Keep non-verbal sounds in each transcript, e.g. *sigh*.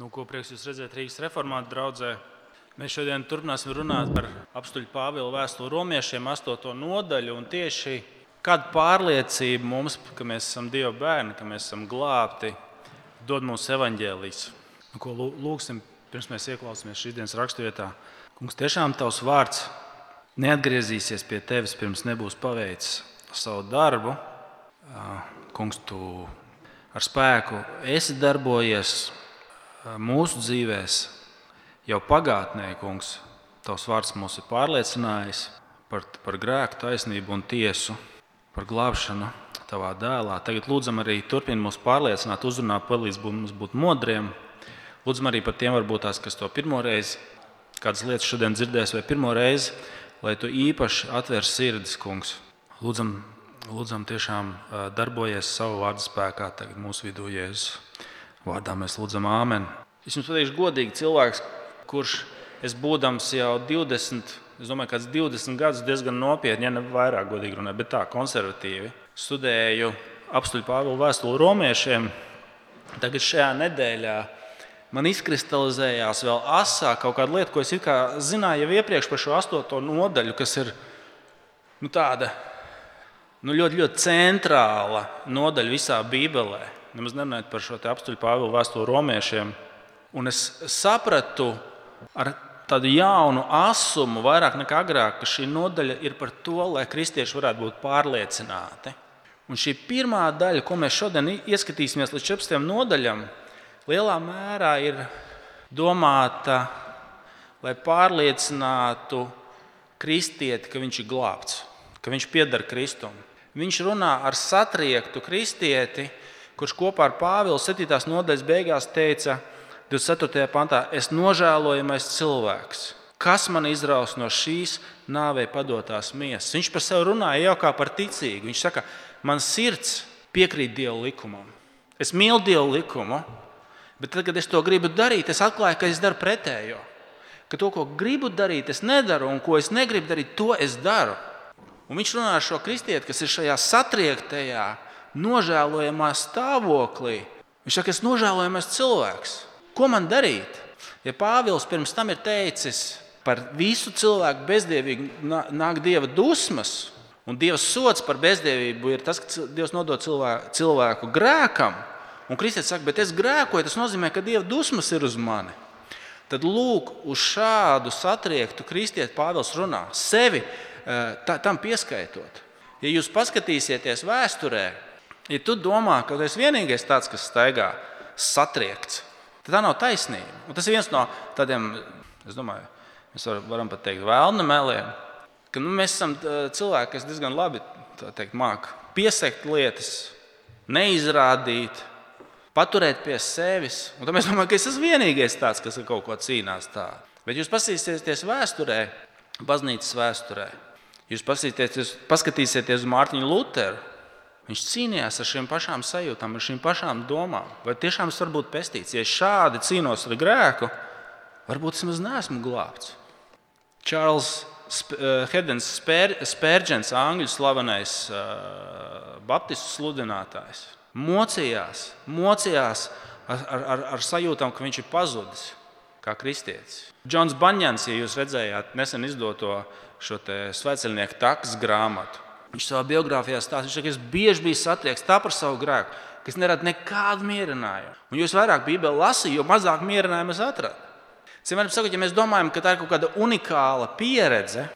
Nu, ko prieks jūs redzēt Rīgas reformāta draugzē. Mēs šodien turpināsim runāt par apstuļu Pāvila vēstuli romiešiem, 8. nodaļu. Tieši kāda pārliecība mums, ka mēs esam Dieva bērni, ka mēs esam glābti, dod mums evaņģēlijas. Nu, ko lūgsim, pirms mēs ieklausāmies šīs dienas raksturvietā? Kungs, tiešām tavs vārds neatgriezīsies pie tevis, pirms nebūs paveicis savu darbu. Kungs, tu ar spēku esi darbojies mūsu dzīvēm jau pagātnē, kungs, tavs vārds mūs ir pārliecinājis par, par grēku, taisnību un tiesu, par glābšanu tavā dēlā. Tagad lūdzam arī turpini mūs pārliecināt, uzrunāt, palīdz mums būt modriem. Lūdzam arī par tiem, varbūt tās, kas to pirmo reizi, kādas lietas šodien dzirdēs, vai pirmo reizi, lai tu īpaši atver sirdis, kungs. Lūdzam, lūdzam tiešām darbojies savu vārdu spēkā tagad mūsu vidū, Jēzus. Vārdā mēs lūdzam, Āmen. Es jums pateikšu, godīgi cilvēks, kurš es būdams jau 20, es domāju, kāds 20 gadus diezgan nopietni, ja ne vairāk godīgi runāju, bet tā konservatīvi studēju apstuļu Pāvilu vēstuli romiešiem. Tagad šajā nedēļā man izkristalizējās vēl asā kaut kāda lieta, ko es zināju jau iepriekš par šo astoto nodaļu, kas ir nu, tāda nu, ļoti, ļoti centrāla nodaļa visā Bībelē nemaz nerunājot par šo apstuļu Pāvilu vēstuli romiešiem. Un es sapratu ar tādu jaunu asumu, vairāk nekā agrāk, ka šī nodaļa ir par to, lai kristieši varētu būt pārliecināti. Un šī pirmā daļa, ko mēs šodien ieskatīsimies līdz 14 nodaļām, lielā mērā ir domāta, lai pārliecinātu kristieti, ka viņš ir glābts, ka viņš pieder Kristum. Viņš runā ar satriektu kristieti, kurš kopā ar Pāvilu 7. nodaļas beigās teica, 24. pantā, es nožēlojamais cilvēks. Kas man izraus no šīs nāvei padotās miesas? Viņš par sevi runāja jau kā par ticīgu. Viņš saka, man sirds piekrīt Dieva likumam. Es mīlu Dieva likumu, bet tad, kad es to gribu darīt, es atklāju, ka es daru pretējo. Ka to, ko gribu darīt, es nedaru, un ko es negribu darīt, to es daru. Un viņš runā ar šo kristieti, kas ir šajā satriektajā, nožēlojamā stāvoklī. Viņš saka, es nožēlojamais cilvēks. Ko man darīt? Ja Pāvils pirms tam ir teicis, par visu cilvēku bezdievību nāk dieva dusmas, un dieva sots par bezdievību ir tas, ka Dievs nodod cilvēku, cilvēku grēkam, un Kristus saka, bet es grēkoju, tas nozīmē, ka dieva dusmas ir uz mani. Tad lūk, uz šādu satriektu kristieti Pāvils runā, sevi eh, tā, tam pieskaitot. Ja jūs paskatīsieties vēsturē, Ja tu domā, ka tu esi vienīgais tāds, kas staigā satriekts, tad tā nav taisnība. Un tas ir viens no tādiem, es domāju, mēs varam pat teikt, vēlna meliem. Ka, nu, mēs esam cilvēki, kas diezgan labi teikt, māca piesakt lietas, neizrādīt, paturēt pie sevis. Un tad mēs domājam, ka es esmu vienīgais tāds, kas ar kaut ko cīnās. Tā. Bet jūs paskatīsieties vēsturē, baznīcas vēsturē. Jūs paskatīsieties uz Mārtiņu Lutheru. Viņš cīnījās ar šīm pašām sajūtām, ar šīm pašām domām. Vai tiešām es varu būt pestīts? Ja es šādi cīnos ar grēku, varbūt es maz neesmu glābts. Čārls eh, Hedens Spērģents, angļu slavenais uh, baptistu sludinātājs, mocījās, mocījās ar, ar, ar sajūtām, ka viņš ir pazudis kā kristietis. Džons Banjans, ja jūs redzējāt nesen izdoto šo sveceļnieku takas grāmatu, Viņš savā biogrāfijā stāsta, ka es bieži biju satriekts par savu grēku, ka es neradu nekādu mierinājumu. Un jo vairāk Bībeli lasīju, jo mazāk mierinājumu es atradu. Ciemēram sakot, ja mēs domājam, ka tā ir kaut kāda unikāla pieredze,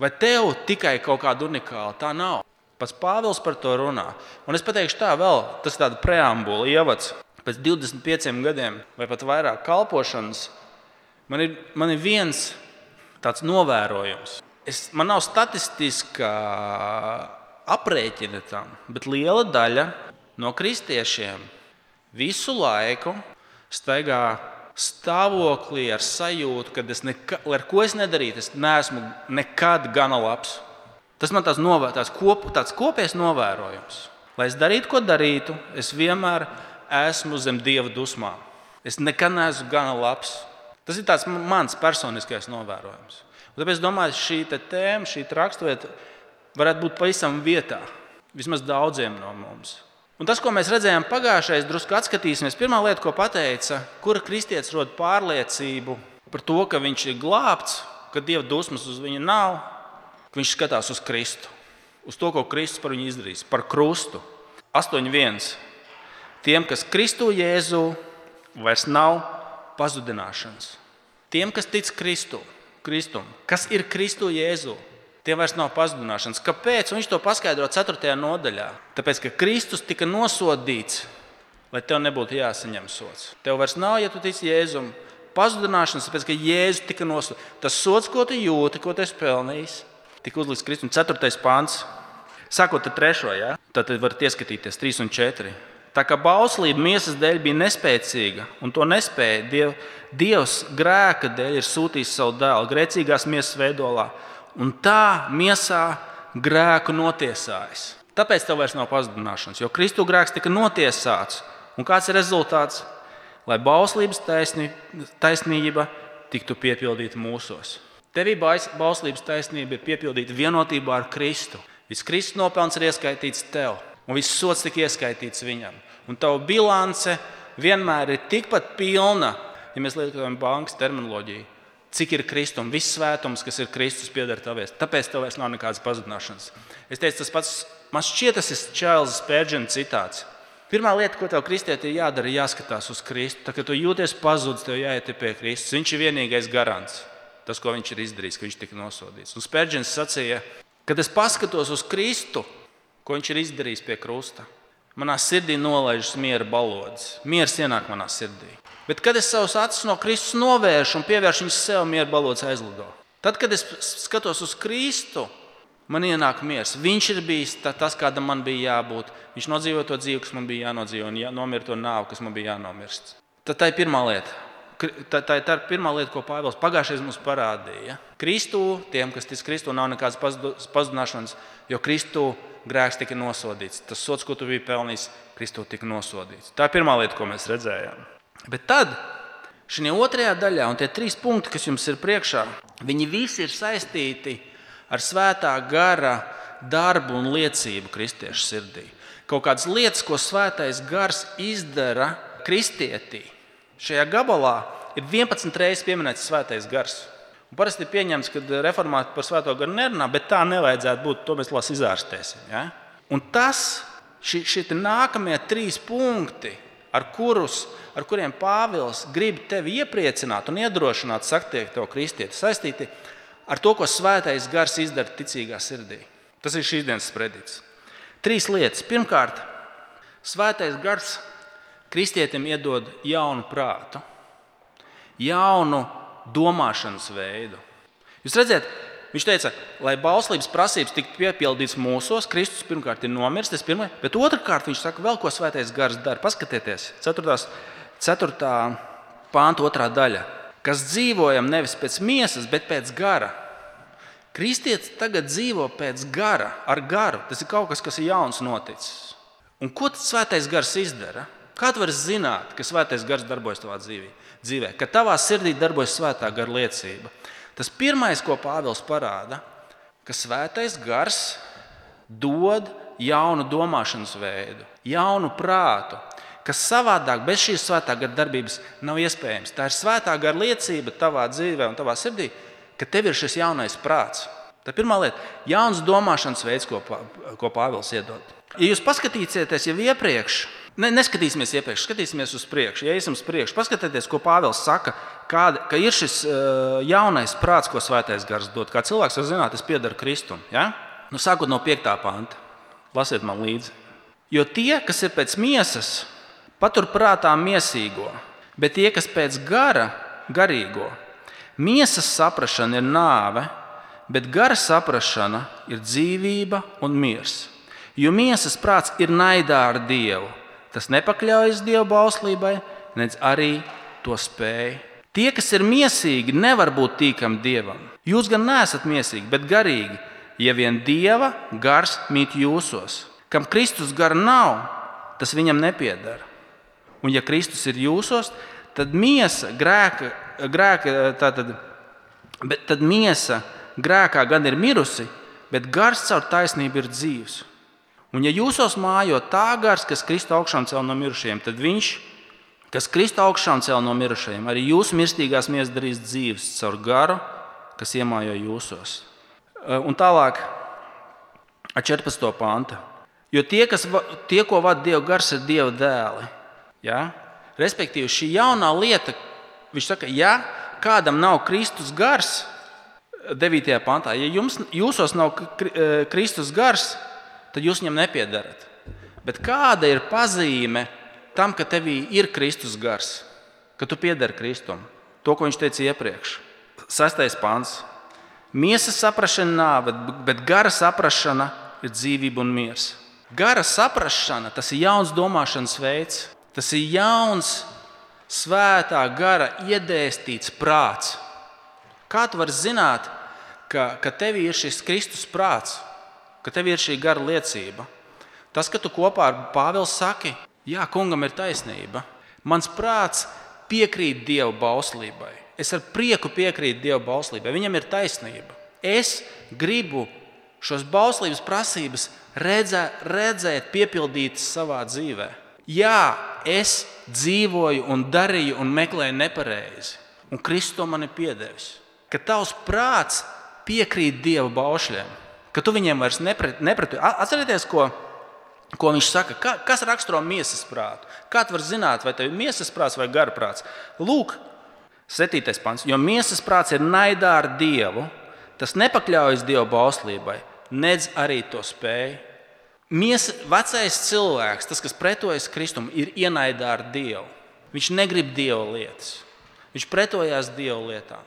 vai tev tikai kaut kāda unikāla, tā nav. Pats Pāvils par to runā. Un es pateikšu tā, vēl tas ir tāds preambula ievads. Pēc 25 gadiem vai pat vairāk kalpošanas man ir, man ir viens tāds novērojums es, man nav statistiskā aprēķina tam, bet liela daļa no kristiešiem visu laiku staigā stāvoklī ar sajūtu, ka es nekad, ar ko es nedarītu, es neesmu nekad gana labs. Tas man tāds, novēr, tāds, kop, tāds kopējs novērojums. Lai es darītu, ko darītu, es vienmēr esmu zem dieva dusmām. Es nekad neesmu gana labs. Tas ir mans personiskais novērojums. Tāpēc es domāju, šī tēma, šī raksturvieta varētu būt pavisam vietā. Vismaz daudziem no mums. Un tas, ko mēs redzējām pagājušajā, drusku atskatīsimies. Pirmā lieta, ko pateica, kura kristietis rod pārliecību par to, ka viņš ir glābts, ka dieva dusmas uz viņu nav, ka viņš skatās uz Kristu, uz to, ko Kristus par viņu izdarīs, par krustu. 8.1. Tiem, kas Kristu Jēzu, vairs nav pazudināšanas. Tiem, kas tic Kristu, Kristum, kas ir Kristu Jēzu, Tiem vairs nav pazudināšanas. Kāpēc? Viņš to paskaidro 4. nodaļā. Tāpēc, ka Kristus tika nosodīts, lai tev nebūtu jāsaņem sots. Tev vairs nav, ja tu tici Jēzum, pazudināšanas, tāpēc, ka Jēzus tika nosodīts. Tas sots, ko tu jūti, ko tu esi pelnījis, tika uzlikts Kristum. 4. pāns, sākot ar 3. Ja? Tad varat ieskatīties 3 un 4. Tā kā bauslība miesas dēļ bija nespēcīga, un to nespēja, Diev, Dievs grēka dēļ ir sūtījis savu dēlu grēcīgās miesas veidolā un tā miesā grēku notiesājis. Tāpēc tev vairs nav pazudināšanas, jo Kristu grēks tika notiesāts. Un kāds ir rezultāts? Lai bauslības taisnī, taisnība tiktu piepildīta mūsos. Tevī bauslības taisnība ir piepildīta vienotībā ar Kristu. Viss Kristus nopelns ir ieskaitīts tev, un viss sots tika ieskaitīts viņam. Un tava bilance vienmēr ir tikpat pilna, ja mēs lietojam bankas terminoloģiju, cik ir kristums, viss svētums, kas ir Kristus, pieder tavies. Tāpēc tev vairs nav nekādas pazudināšanas. Es teicu, tas pats, man šķiet, tas ir Čēlzas Spērģena citāts. Pirmā lieta, ko tev kristieti ir jādara, ir jāskatās uz Kristu. Tad, kad tu jūties pazudis, tev jāiet pie Kristus. Viņš ir vienīgais garants, tas, ko viņš ir izdarījis, ka viņš tika nosodīts. Un Spērģens sacīja, kad es paskatos uz Kristu, ko viņš ir izdarījis pie krusta, manā sirdī nolaižas miera balodas. Mieres ienāk manā sirdī. Bet, kad es savus acis no Kristus novēršu un pievēršu viņus sev, mieru balots aizlido. Tad, kad es skatos uz Kristu, man ienāk miers. Viņš ir bijis tas, kādam man bija jābūt. Viņš nodzīvoja to dzīvi, kas man bija jānodzīvo, un jā, nomira to nāvi, kas man bija jānomirst. Tad tā ir pirmā lieta. Tā, tā ir tā pirmā lieta, ko Pāvils pagājušajā mums parādīja. Kristū, tiem, kas tic Kristū, nav nekādas pazudināšanas, jo Kristū grēks tika nosodīts. Tas sots, ko tu biji pelnījis, Kristū tika nosodīts. Tā ir pirmā lieta, ko mēs redzējām. Bet tad, šajā otrajā daļā, un tie trīs punkti, kas jums ir priekšā, viņi visi ir saistīti ar svētā gara darbu un liecību kristiešu sirdī. Kaut kādas lietas, ko svētais gars izdara kristietī. Šajā gabalā ir 11 reizes pieminēts svētais gars. Un parasti ir pieņemts, ka reformāti par svēto garu nerunā, bet tā nevajadzētu būt. To mēs labāk izārstēsim. Ja? Un tas, šie, šie nākamie trīs punkti, ar, kurus, ar kuriem Pāvils grib tevi iepriecināt un iedrošināt, saktiek tev kristieti, saistīti ar to, ko svētais gars izdara ticīgā sirdī. Tas ir šīs dienas sprediķis. Trīs lietas. Pirmkārt, svētais gars kristietim iedod jaunu prātu, jaunu domāšanas veidu. Jūs redzat, Viņš teica, lai bauslības prasības tiktu piepildītas mūsos, Kristus pirmkārt ir nomiris, tas pirmais, bet otrkārt viņš saka, vēl ko svētais gars dara. Paskatieties, 4. 4. pānta otrā daļa. Kas dzīvojam nevis pēc miesas, bet pēc gara. Kristietis tagad dzīvo pēc gara, ar garu. Tas ir kaut kas, kas ir jauns noticis. Un ko tas svētais gars izdara? Kā tu vari zināt, ka svētais gars darbojas tavā dzīvē? dzīvē? Ka tavā sirdī darbojas svētā gara liecība. Tas pirmais, ko Pāvils parāda, ka svētais gars dod jaunu domāšanas veidu, jaunu prātu, kas savādāk bez šīs svētā gara darbības nav iespējams. Tā ir svētā gara liecība tavā dzīvē un tavā sirdī, ka tev ir šis jaunais prāts. Tā ir pirmā lieta - jauns domāšanas veids, ko, ko Pāvils iedod. Ja jūs paskatīsieties jau iepriekš, Ne, neskatīsimies iepriekš, skatīsimies uz priekšu. Ja esam uz priekšu, paskatieties, ko Pāvils saka, kāda, ka ir šis uh, jaunais prāts, ko Svētais Gars dod. Kā cilvēks var zināt, es piedaru Kristum. Ja? Nu, sākot no 5. panta, lasiet man līdzi. Jo tie, kas ir pēc miesas, patur prātā miesīgo, bet tie, kas pēc gara, garīgo, miesas saprāšana ir nāve, bet gara saprāšana ir dzīvība un miers. Jo miesas prāts ir naidā ar Dievu Tas nepakļaujas Dieva bauslībai, nedz arī to spēj. Tie, kas ir mīsīgi, nevar būt tīkami Dievam. Jūs gan neesat mīsīgi, bet garīgi, ja vien Dieva gars mīt jūsos. Kam Kristus gara nav, tas viņam nepiedara. Un ja Kristus ir jūsos, tad miesa grēka, grēka tātad, bet tad miesa grēkā gan ir mirusi, bet gars caur taisnību ir dzīves. Un, ja jūsos mājo tā gars, kas Kristu augšām cēl no mirušajiem, tad viņš, kas Kristu augšām cēl no mirušajiem, arī jūsu mirstīgās miesas darīs dzīves caur garu, kas iemājo jūsos. Un tālāk, ar 14. pānta. Jo tie, kas, tie ko vada Dieva gars, ir Dieva dēli. Ja? Respektīvi, šī jaunā lieta, viņš saka, ja kādam nav Kristus gars, 9. pantā, ja jums, jūsos nav Kristus gars, tad jūs viņam nepiedarat. Bet kāda ir pazīme tam, ka tevī ir Kristus gars, ka tu piedari Kristum? To, ko viņš teica iepriekš. Sastais pāns. Miesas saprāšana nāve, bet gara saprāšana ir dzīvība un miers. Gara saprāšana tas ir jauns domāšanas veids, tas ir jauns svētā gara iedēstīts prāts. Kā tu vari zināt, ka, ka tev ir šis Kristus prāts? Ka tev ir šī gara liecība. Tas, ka tu kopā ar Pāvilu saki, jā, kungam ir taisnība. Mans prāts piekrīt Dieva bauslībai. Es ar prieku piekrītu Dieva bauslībai. Viņam ir taisnība. Es gribu šos bauslības prasības redzē, redzēt, piepildītas savā dzīvē. Jā, es dzīvoju un darīju un meklēju nepareizi, un Kristus man ir piedevis. Ka tavs prāts piekrīt Dieva baušļiem ka tu viņiem vairs nepreti. Atcerieties, ko, ko viņš saka. Ka, kas raksturo miesas prātu? Kā tu vari zināt, vai tev ir miesas prāts vai gara prāts? Lūk, 7. pants. Jo miesas prāts ir naidā ar dievu, tas nepakļaujas dieva bauslībai, nedz arī to spēju. Mies, vecais cilvēks, tas, kas pretojas Kristum, ir ienaidā ar Dievu. Viņš negrib Dieva lietas. Viņš pretojās Dieva lietām.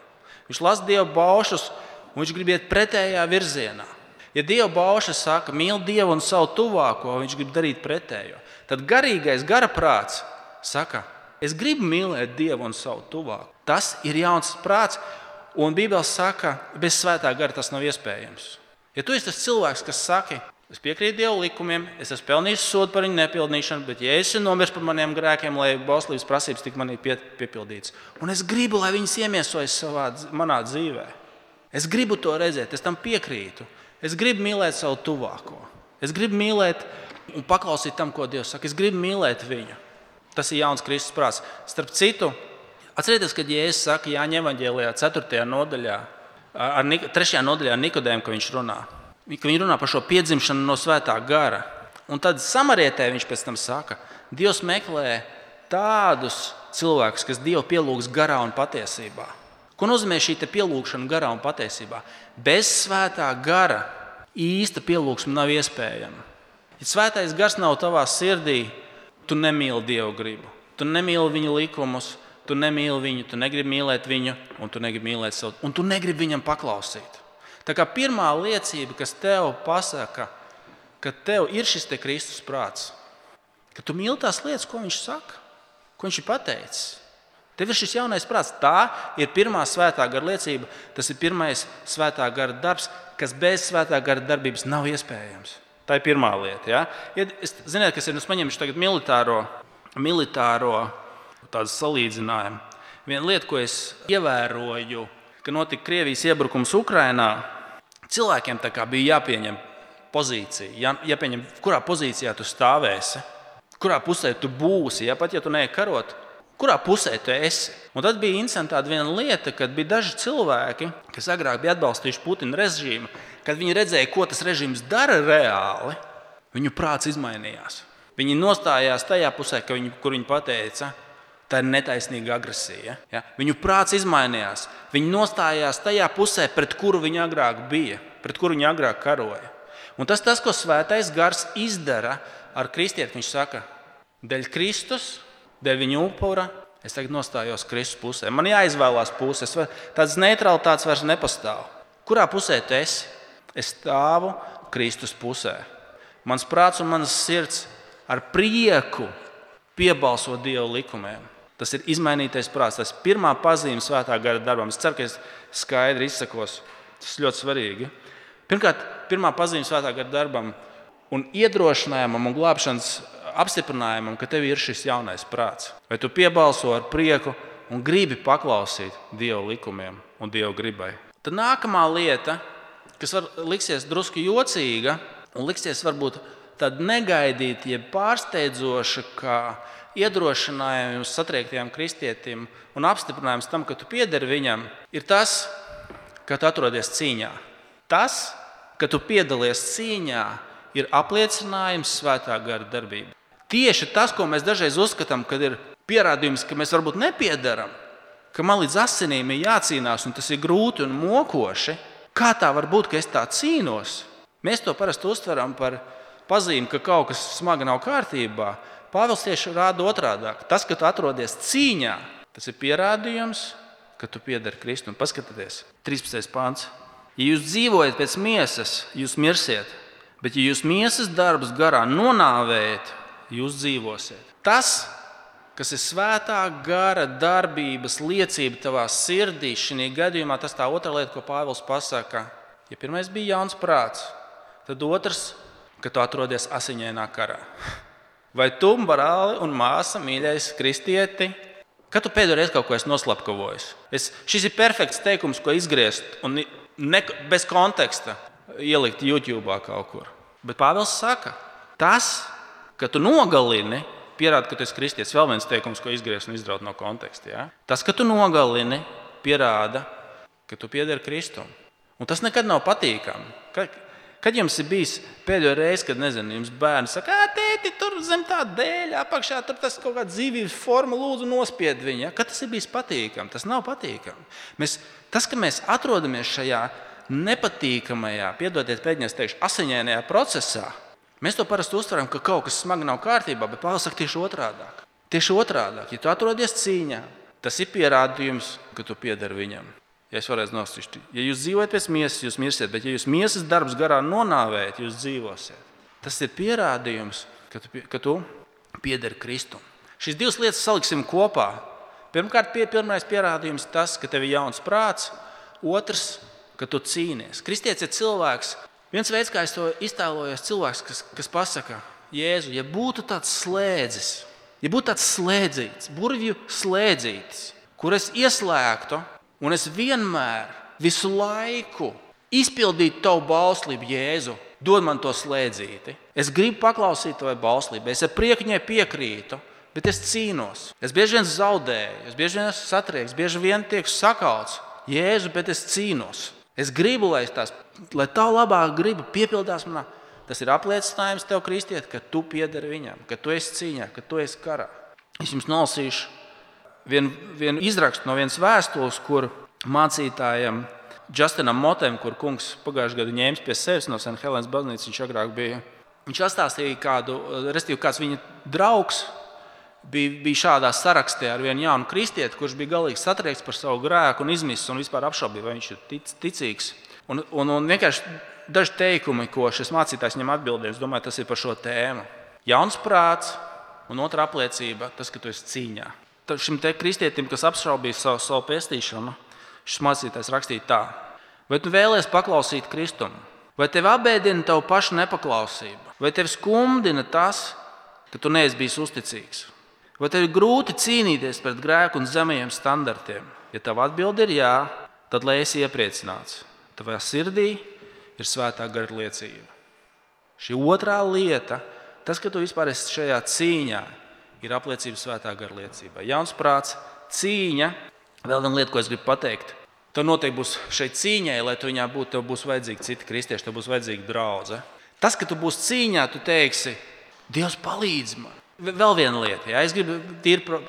Viņš lasa Dieva baušus, un viņš grib iet pretējā virzienā. Ja Dieva bauša saka, mīl Dievu un savu tuvāko, viņš grib darīt pretējo. Tad garīgais, gara prāts saka, es gribu mīlēt Dievu un savu tuvāko. Tas ir jauns prāts, un Bībele saka, bez svētā gara tas nav iespējams. Ja tu esi tas cilvēks, kas saka, es piekrītu Dieva likumiem, es esmu pelnījis sodu par viņu nepildīšanu, bet ja es esmu nomiris par maniem grēkiem, lai bauslības prasības tik manī pie, piepildītas, un es gribu, lai viņas iemiesojas savā manā dzīvē, es gribu to redzēt, es tam piekrītu. Es gribu mīlēt savu tuvāko. Es gribu mīlēt un paklausīt tam, ko Dievs saka. Es gribu mīlēt viņu. Tas ir jauns Kristus prāts. Starp citu, atcerieties, kad Jēzus saka Jāņa Evangelijā, 4. nodaļā, ar 3. nodaļā Nikodēm, ka viņš runā. Viņi runā par šo piedzimšanu no svētā gara. Un tad samarietē viņš pēc tam saka, Dievs meklē tādus cilvēkus, kas Dievu pielūgs garā un patiesībā. Ko nozīmē šī pielūgšana garā un patiesībā? Bez svētā gara īsta pielūgsme nav iespējama. Ja svētais gars nav tavā sirdī, tu nemīli Dievu gribu. Tu nemīli viņa likumus, tu nemīli viņu, tu negribi mīlēt viņu, un tu negribi mīlēt savu, un tu negribi viņam paklausīt. Tā kā pirmā liecība, kas tev pasaka, ka tev ir šis te Kristus prāts, ka tu mīli tās lietas, ko viņš saka, ko viņš ir pateicis. Tev ir šis jaunais prāts. Tā ir pirmā svētā gara liecība. Tas ir pirmais svētā gara darbs, kas bez svētā gara darbības nav iespējams. Tā ir pirmā lieta. Ja? Ja, es, ziniet, kas ir? Es paņemšu tagad militāro, militāro salīdzinājumu. Viena lieta, ko es ievēroju, kad notika Krievijas iebrukums Ukrajinā, cilvēkiem bija jāpieņem pozīcija. Jā, jāpieņem, kurā pozīcijā tu stāvēsi, kurā pusē tu būsi. Ja? Pat ja tu neej karot, kurā pusē tu esi. Un tad bija interesanti viena lieta, kad bija daži cilvēki, kas agrāk bija atbalstījuši Putina režīmu, kad viņi redzēja, ko tas režīms dara reāli, viņu prāts izmainījās. Viņi nostājās tajā pusē, viņi, kur viņi teica, tā ir netaisnīga agresija. Ja? Viņu prāts izmainījās. Viņi nostājās tajā pusē, pret kuru viņi agrāk bija, pret kuru viņi agrāk karoja. Un tas, tas ko Svētais Gars izdara ar kristieti, viņš saka, dēļ Kristus dēļ viņa upura, es tagad nostājos Kristus pusē. Man jāizvēlās puses. Tāds neutralitātes vairs nepastāv. Kurā pusē tu esi? Es stāvu Kristus pusē. Mans prāts un mans sirds ar prieku piebalso Dieva likumiem. Tas ir izmainītais prāts. Tas ir pirmā pazīme svētā gara darbam. Es ceru, ka es skaidri izsakos. Tas ir ļoti svarīgi. Pirmkārt, pirmā pazīme svētā gara darbam un iedrošinājumam un glābšanas apstiprinājumam, ka tev ir šis jaunais prāts. Vai tu piebalso ar prieku un gribi paklausīt Dieva likumiem un Dieva gribai. Tad nākamā lieta, kas var liksies drusku jocīga un liksies varbūt tad negaidīt, jeb pārsteidzoša, kā iedrošinājums satriektajam kristietim un apstiprinājums tam, ka tu piederi viņam, ir tas, ka tu atrodies cīņā. Tas, ka tu piedalies cīņā, ir apliecinājums svētā gara darbībai. Tieši tas, ko mēs dažreiz uzskatām, kad ir pierādījums, ka mēs varbūt nepiedaram, ka man līdz asinīm ir jācīnās, un tas ir grūti un mokoši. Kā tā var būt, ka es tā cīnos? Mēs to parasti uztveram par pazīmi, ka kaut kas smagi nav kārtībā. Pāvils tieši rāda otrādi. Tas, ka tu atrodies cīņā, tas ir pierādījums, ka tu piedari Kristum. Paskatieties, 13. pāns. Ja jūs dzīvojat pēc miesas, jūs mirsiet, bet ja jūs miesas darbus garā nonāvējat, jūs dzīvosiet. Tas, kas ir svētā gara darbības liecība tavā sirdī, šī gadījumā tas tā otra lieta, ko Pāvils pasaka. Ja pirmais bija jauns prāts, tad otrs, ka tu atrodies asiņainā karā. Vai tu, brāli un māsa, mīļais kristieti, kad tu pēdējo reizi kaut ko esi noslapkavojis? Es, šis ir perfekts teikums, ko izgriezt un ne, bez konteksta ielikt YouTube kaut kur. Bet Pāvils saka, tas, ka tu nogalini, pierāda, ka tu esi kristietis. Vēl viens teikums, ko izgriezt un izraut no konteksta. Ja? Tas, ka tu nogalini, pierāda, ka tu piederi Kristum. Un tas nekad nav patīkami. Kad jums ir bijis pēdējo reizi, kad nezinu, jums bērns saka, ka tēti tur zem tā dēļa, apakšā tur tas kaut kāda dzīvības forma, lūdzu, nospied viņu. Ja? Kad tas ir bijis patīkami, tas nav patīkami. Mēs, tas, ka mēs atrodamies šajā nepatīkamajā, piedodiet, pēdiņās teikšu, asiņainajā procesā, mēs to parasti uztveram, ka kaut kas smagi nav kārtībā, bet Pāvils saka tieši otrādi. Tieši otrādi, ja tu atrodies cīņā, tas ir pierādījums, ka tu piedari viņam. Ja es varētu nosist, ja jūs dzīvojat pēc miesas, jūs mirsiet, bet ja jūs miesas darbs garā nonāvējat, jūs dzīvosiet. Tas ir pierādījums, ka tu, ka tu piederi Kristum. Šīs divas lietas saliksim kopā. Pirmkārt, pie, pirmais pierādījums ir tas, ka tev ir jauns prāts, otrs, ka tu cīnies. Kristietis ir cilvēks. Viens veids, kā es to iztēlojos, cilvēks, kas, kas pasaka, Jēzu, ja būtu tāds slēdzis, ja būtu tāds slēdzīts, burvju slēdzītis, kur es ieslēgtu Un es vienmēr, visu laiku izpildītu tavu bauslību, Jēzu. Dod man to slēdzīti. Es gribu paklausīt tavai bauslībai, es ar prieku viņai piekrītu, bet es cīnos. Es bieži vien zaudēju, es bieži vien esmu satriekts, bieži vien tiek sakauts. Jēzu, bet es cīnos. Es gribu, lai, tās, lai tā labā griba piepildās manā. Tas ir apliecinājums tev, kristiet, ka tu piederi viņam, ka tu esi cīņā, ka tu esi karā. Es jums nolasīšu vienu vien izrakstu no vienas vēstules, kur mācītājam Justinam Motem, kur kungs pagājušajā gadā ņēma pie sevis no St. Helēnas baznīcas, viņš agrāk bija. Viņš pastāstīja, kādu, respektīvi, kāds viņa draugs bija, bija šādā sarakstā ar vienu jaunu kristieti, kurš bija galīgi satriekts par savu grēku un izmisis un vispār apšaubīja, vai viņš ir tic, ticīgs. Un, un, un vienkārši daži teikumi, ko šis mācītājs viņam atbildēja, es domāju, tas ir par šo tēmu. Jauns prāts un otra apliecība, tas, ka tu esi cīņā šim kristietim, kas apšaubīja savu, savu pestīšanu, šis mācītājs rakstīja tā: Vai tu vēlies paklausīt Kristumu, vai tev apbēdina tavu pašu nepaklausību, vai tev skumdina tas, ka tu neesi bijis uzticīgs, vai tev ir grūti cīnīties pret grēku un zemajiem standartiem? Ja tava atbilde ir jā, tad lai esi iepriecināts. Tavā sirdī ir svētā gara liecība. Šī otrā lieta, tas, ka tu vispār esi šajā cīņā, ir apliecība svētā gara liecībai. Jauns prāts, cīņa. Vēl viena lieta, ko es gribu pateikt. Tev noteikti būs šai cīņai, lai tu viņā būtu, tev būs vajadzīgi citi kristieši, tev būs vajadzīga draudzene. Tas, ka tu būsi cīņā, tu teiksi, Dievs palīdz man. Vēl viena lieta, ja es gribu tīri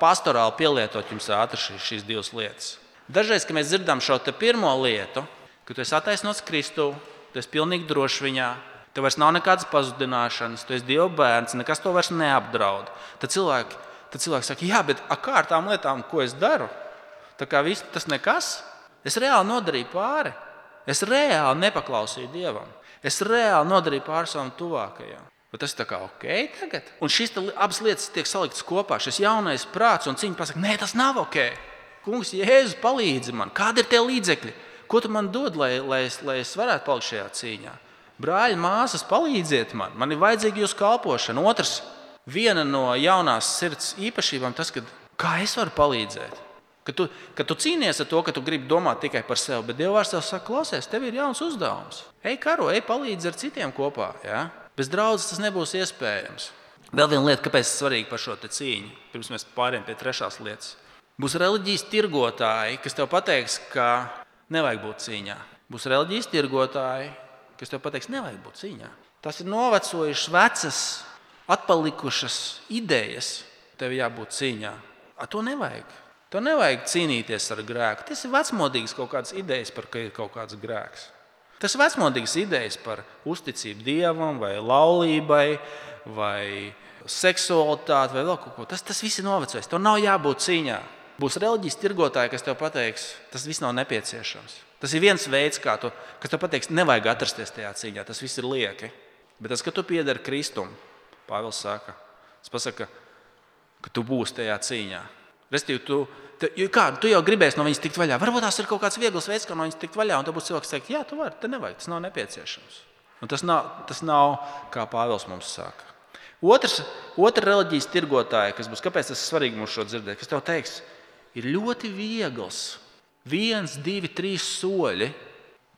pastorāli pielietot jums ātri šīs divas lietas. Dažreiz, kad mēs dzirdam šo pirmo lietu, ka tu esi attaisnots Kristu, tu esi pilnīgi drošs viņā, Tev vairs nav nekādas pazudināšanas, tu esi Dieva bērns, nekas to vairs neapdraud. Tad cilvēki, tad cilvēki saka, jā, bet kā ar tām lietām, ko es daru? Kā viss tas nekas, es reāli nodarīju pāri. Es reāli nepaklausīju Dievam. Es reāli nodarīju pāri savam tuvākajam. Bet tas ir ok tagad. Un šīs abas lietas tiek saliktas kopā. Šis jaunais prāts un cīņa pasakā, nē, tas nav ok. Kungs, Jēzus, palīdzi man. Kādi ir tie līdzekļi? Ko tu man dod, lai, lai, es, lai es varētu palikt šajā cīņā? Brāļi, māsas, palīdziet man, man ir vajadzīga jūsu kalpošana. Otrs, viena no jaunās sirds īpašībām, tas, ka, kā es varu palīdzēt. Kad tu, kad tu cīnies ar to, ka tu gribi domāt tikai par sevi, bet Dievs tev saka, klausies, tev ir jauns uzdevums. Ej, karo, ej, palīdzi ar citiem kopā. Ja? Bez draudzes tas nebūs iespējams. Vēl viena lieta, kāpēc tas ir svarīgi par šo cīņu, pirms mēs pārējām pie trešās lietas. Būs reliģijas tirgotāji, kas tev pateiks, ka nevajag būt cīņā. Būs reliģijas tirgotāji, kas tev pateiks, nevajag būt cīņā. Tas ir novecojušas, vecas, atpalikušas idejas. Tev jābūt cīņā. A, to nevajag. To nevajag cīnīties ar grēku. Tas ir vecmodīgs kaut kādas idejas par ka ir kaut kāds grēks. Tas ir vecmodīgs idejas par uzticību dievam, vai laulībai, vai seksualitāti, vai vēl kaut ko. Tas, tas viss ir novecojis. Tev nav jābūt cīņā. Būs reliģijas tirgotāji, kas tev pateiks, tas viss nav nepieciešams. Tas ir viens veids, kā tu, kas tev pateiks, nevajag atrasties tajā cīņā. Tas viss ir lieki. Bet tas, ka tu piedari Kristum, Pāvils saka, tas pasaka, ka tu būsi tajā cīņā. Restīvi, tu, tu, kā, tu jau gribēsi no viņas tikt vaļā. Varbūt tas ir kaut kāds viegls veids, kā no viņas tikt vaļā. Un tad būs cilvēks, kas teiks, jā, tu vari, te nevajag, tas nav nepieciešams. Un tas nav, tas nav kā Pāvils mums saka. Otrs, otra reliģijas tirgotāja, kas būs, kāpēc tas ir svarīgi mums šo dzirdēt, kas tev teiks, ir ļoti viegls. Viens, divi, trīs soļi,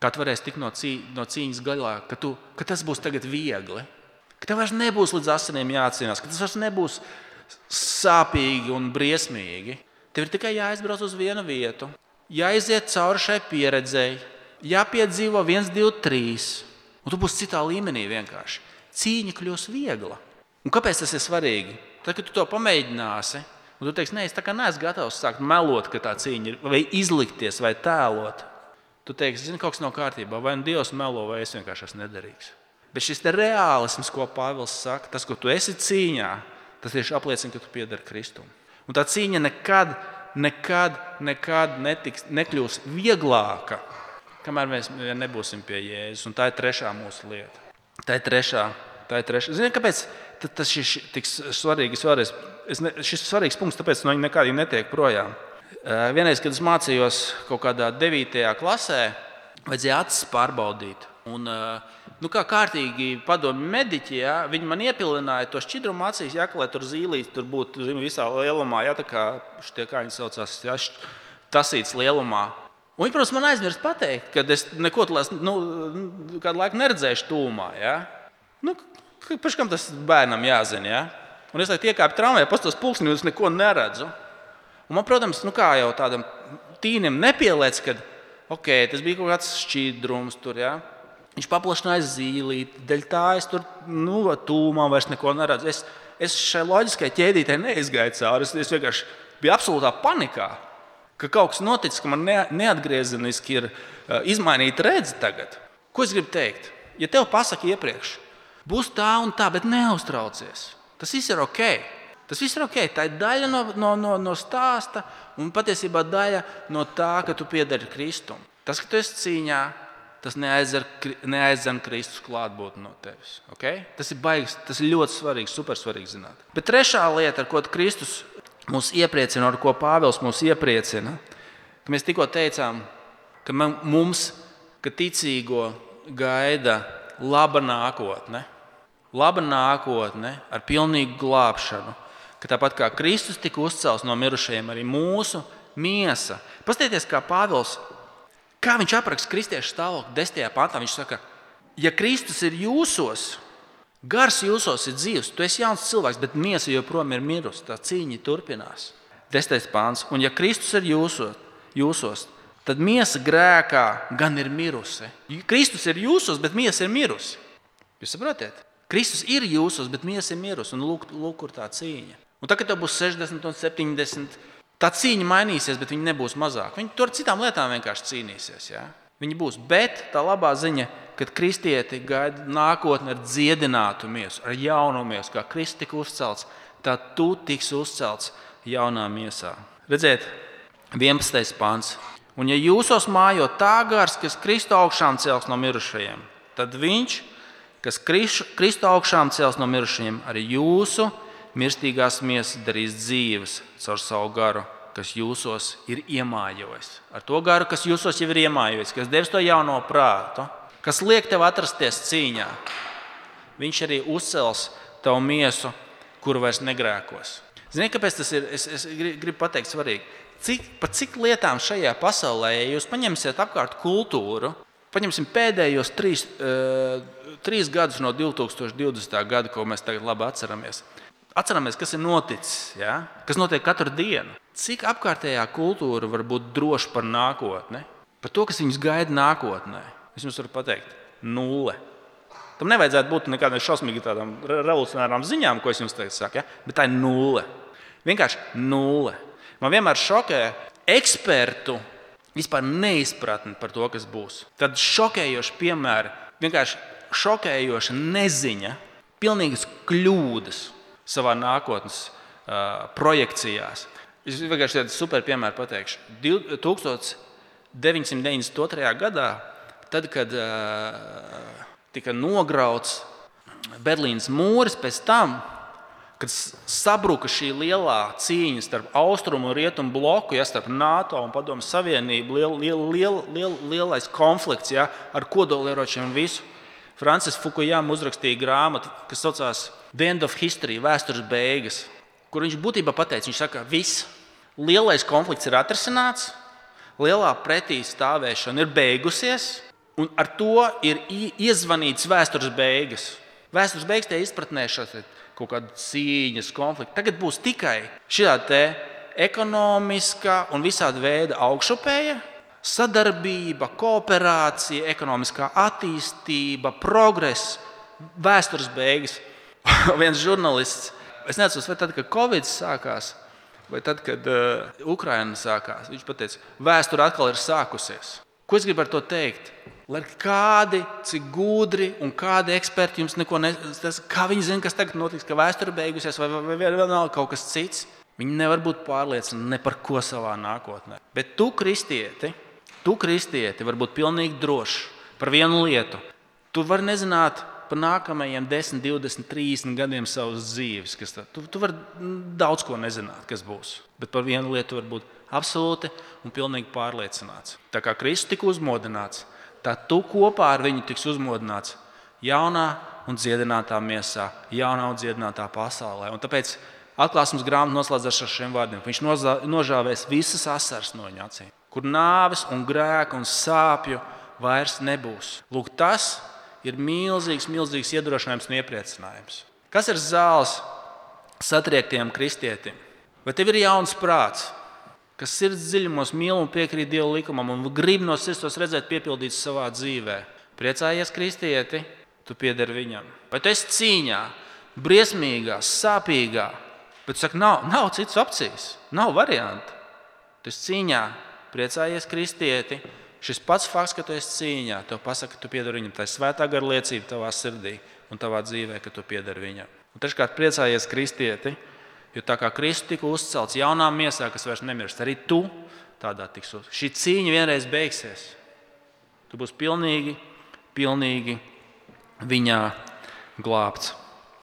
kā tu varēsi tikt no, cī, no cīņas galā, ka, tu, ka tas būs tagad viegli. Ka tev vairs nebūs līdz asinīm jācīnās, ka tas vairs nebūs sāpīgi un briesmīgi. Tev ir tikai jāizbrauc uz vienu vietu, jāiziet cauri šai pieredzēji, jāpiedzīvo viens, divi, trīs. Un tu būsi citā līmenī vienkārši. Cīņa kļūs viegla. Un kāpēc tas ir svarīgi? Tad, kad tu to pamēģināsi, un tu teiksi, nē, es tā kā neesmu gatavs sākt melot, ka tā cīņa ir, vai izlikties, vai tēlot. Tu teiksi, zini, kaut kas nav kārtībā, vai nu Dievs melo, vai es vienkārši esmu nederīgs. Bet šis reālisms, ko Pāvils saka, tas, ko tu esi cīņā, Tas tieši apliecina, ka tu piedari Kristum. Un tā cīņa nekad, nekad, nekad netiks, nekļūs vieglāka, kamēr mēs nebūsim pie Jēzus. Un tā ir trešā mūsu lieta. Tā ir trešā. Tā ir trešā. Ziniet, kāpēc tas ir tik svarīgi? Vēlreiz, ne, šis svarīgs punkts, tāpēc no viņa nekādīgi netiek projām. Vienreiz, kad es mācījos kaut kādā 9. klasē, vajadzēja acis pārbaudīt. Un, nu, kā kārtīgi padomju mediķi, ja, viņi man iepilināja to šķidrumu acīs, ja, lai tur zīlītes tur būtu zin, visā lielumā, ja, tā kā, šitie, kā viņi saucās, ja, tasīts lielumā. Un viņi, protams, man aizmirst pateikt, ka es neko tādu nu, kādu laiku neredzēšu tūmā. Ja. Nu, Pēc kam tas bērnam jāzina? Ja? Un es iekāpu tramvajā, pastos pulksni, un es neko neredzu. Un man, protams, nu, kā jau tādam tīnim nepieliec, ka okay, tas bija kaut kāds šķidrums tur. Ja? Viņš paplašināja zīlīti, dēļ tā es tur nu, tūmā vairs neko neredzu. Es, es šai loģiskajai ķēdītei neizgāju cauri. Es, es vienkārši biju absolūtā panikā, ka kaut kas noticis, ka man ne, neatgriezeniski ir uh, izmainīta redzes tagad. Ko es gribu teikt? Ja tev pasaka iepriekš, būs tā un tā, bet neuztraucies. Tas viss ir ok. Tas viss ir ok. Tā ir daļa no, no, no, no stāsta un patiesībā daļa no tā, ka tu piedari Kristum. Tas, ka tu esi cīņā, tas neaizdzen Kristus klātbūtni no tevis. Okay? Tas ir baigs, tas ir ļoti svarīgi, supersvarīgi zināt. Bet trešā lieta, ar ko Kristus mūs iepriecina, ar ko Pāvils mūs iepriecina, ka mēs tikko teicām, ka mums, ka ticīgo gaida laba nākotne, laba nākotne ar pilnīgu glābšanu. Ka tāpat kā Kristus tika uzcelts no mirušajiem, arī mūsu miesa. Paskatieties, kā Pāvils Kā viņš apraksta kristiešu stāvokli 10. pantā? Viņš saka, ja Kristus ir jūsos, gars jūsos ir dzīves, tu esi jauns cilvēks, bet miesa joprojām ir mirusi. Tā cīņa turpinās. 10. pāns. Un ja Kristus ir jūsos, jūsos tad miesa grēkā gan ir mirusi. Kristus ir jūsos, bet miesa ir mirusi. Jūs saprotat? Kristus ir jūsos, bet miesa ir mirusi. Lūk, lūk kur tā cīņa. Un tagad tev būs 60 un 70 Tā cīņa mainīsies, bet viņi nebūs mazāk. Viņi tur ar citām lietām vienkārši cīnīsies. Ja? Viņi būs. Bet tā labā ziņa, kad kristieti gaida nākotni ar dziedinātu miesu, ar jaunu miesu, kā Kristus tika uzcelts, tad tu tiksi uzcelts jaunā miesā. Redziet, 11. pāns. Un ja jūsos mājo tā gars, kas Kristu augšām cels no mirušajiem, tad viņš, kas Kristu augšām cels no mirušajiem, arī jūsu mirstīgās miesas darīs dzīves caur savu garu, kas jūsos ir iemājojis. Ar to garu, kas jūsos jau ir iemājojis, kas devis to jauno prātu, kas liek tev atrasties cīņā. Viņš arī uzcels tavu miesu, kuru vairs negrēkos. Ziniet, kāpēc tas ir? Es, es gribu pateikt, svarīgi. Cik, par cik lietām šajā pasaulē, ja jūs paņemsiet apkārt kultūru, Paņemsim pēdējos trīs, uh, trīs gadus no 2020. gada, ko mēs tagad labi atceramies. Atceramies, kas ir noticis, ja? kas notiek katru dienu. Cik apkārtējā kultūra var būt droša par nākotni, par to, kas viņus gaida nākotnē. Es jums varu pateikt, nulle. Tam nevajadzētu būt nekādām šausmīgām revolucionārām ziņām, ko es jums tagad saku, ja? bet tā ir nulle. Vienkārši nulle. Man vienmēr šokē ekspertu vispār neizpratni par to, kas būs. Tad šokējoši piemēri, vienkārši šokējoša neziņa, pilnīgas kļūdas savā nākotnes uh, projekcijās. Es vienkārši tādu super piemēru pateikšu. 1992. gadā, tad, kad uh, tika nograuts Berlīnas mūris, pēc tam kad sabruka šī lielā cīņa starp austrumu un rietumu bloku, ja starp NATO un Padomu Savienību, liel, liel, liel, liel, lielais konflikts ja, ar kodolieročiem un visu. Francis Fukujama uzrakstīja grāmatu, kas saucās The End of History, vēstures beigas, kur viņš būtībā pateica, viņš saka, viss lielais konflikts ir atrisināts, lielā pretī stāvēšana ir beigusies, un ar to ir iezvanīts vēstures beigas. Vēstures beigas tie izpratnē šeit kaut kāda cīņas, konflikta. Tagad būs tikai šī ekonomiskā un visāda veida augšupēja, sadarbība, kooperācija, ekonomiskā attīstība, progress, vēstures beigas. *laughs* Viens žurnālists, es nezinu, vai tad, kad Covid sākās, vai tad, kad uh, Ukraina sākās, viņš teica, vēsture atkal ir sākusies. Ko es gribu ar to teikt? Lai kādi, cik gudri un kādi eksperti jums neko nesaka, kā viņi zina, kas tagad notiks, ka vēsture beigusies vai, vai, vai vēl nav kaut kas cits. Viņi nevar būt pārliecināti ne par ko savā nākotnē. Bet tu, kristieti, tu, kristieti, vari būt pilnīgi drošs par vienu lietu. Tu vari nezināt par nākamajiem 10, 20, 30 gadiem savas dzīves. Tu, tu vari daudz ko nezināt, kas būs. Bet par vienu lietu var būt absolūti un pilnīgi pārliecināts. Tā kā Kristus tika uzmodināts, tad tu kopā ar viņu tiks uzmodināts jaunā un dziedinātā miesā, jaunā un dziedinātā pasaulē. Un tāpēc atklāsmes grāmata noslēdzas ar šiem vārdiem. Viņš nožāvēs visas asaras no viņa acīm, kur nāves un grēka un sāpju vairs nebūs. Lūk, tas ir milzīgs, milzīgs iedrošinājums un iepriecinājums. Kas ir zāles satriektiem kristietim? Vai tev ir jauns prāts? Kas sirds dziļumos mīl un piekrīt Dieva likumam un grib no sirds tos redzēt piepildīts savā dzīvē. Priecājies, kristieti, tu pieder viņam. Vai tu esi cīņā, briesmīgā, sāpīgā, bet saka, nav, nav citas opcijas, nav variantu. Tu esi cīņā, priecājies, kristieti. Šis pats fakts, ka tu esi cīņā, tev pasaka, ka tu pieder viņam. Tā ir svētā gara liecība tavā sirdī un tavā dzīvē, ka tu pieder viņam. Un treškārt, priecājies, kristieti, Jo tā kā Kristus tika uzcelts jaunā miesā, kas vairs nemirst, arī tu tādā tiks uz. Šī cīņa vienreiz beigsies. Tu būsi pilnīgi, pilnīgi viņā glābts.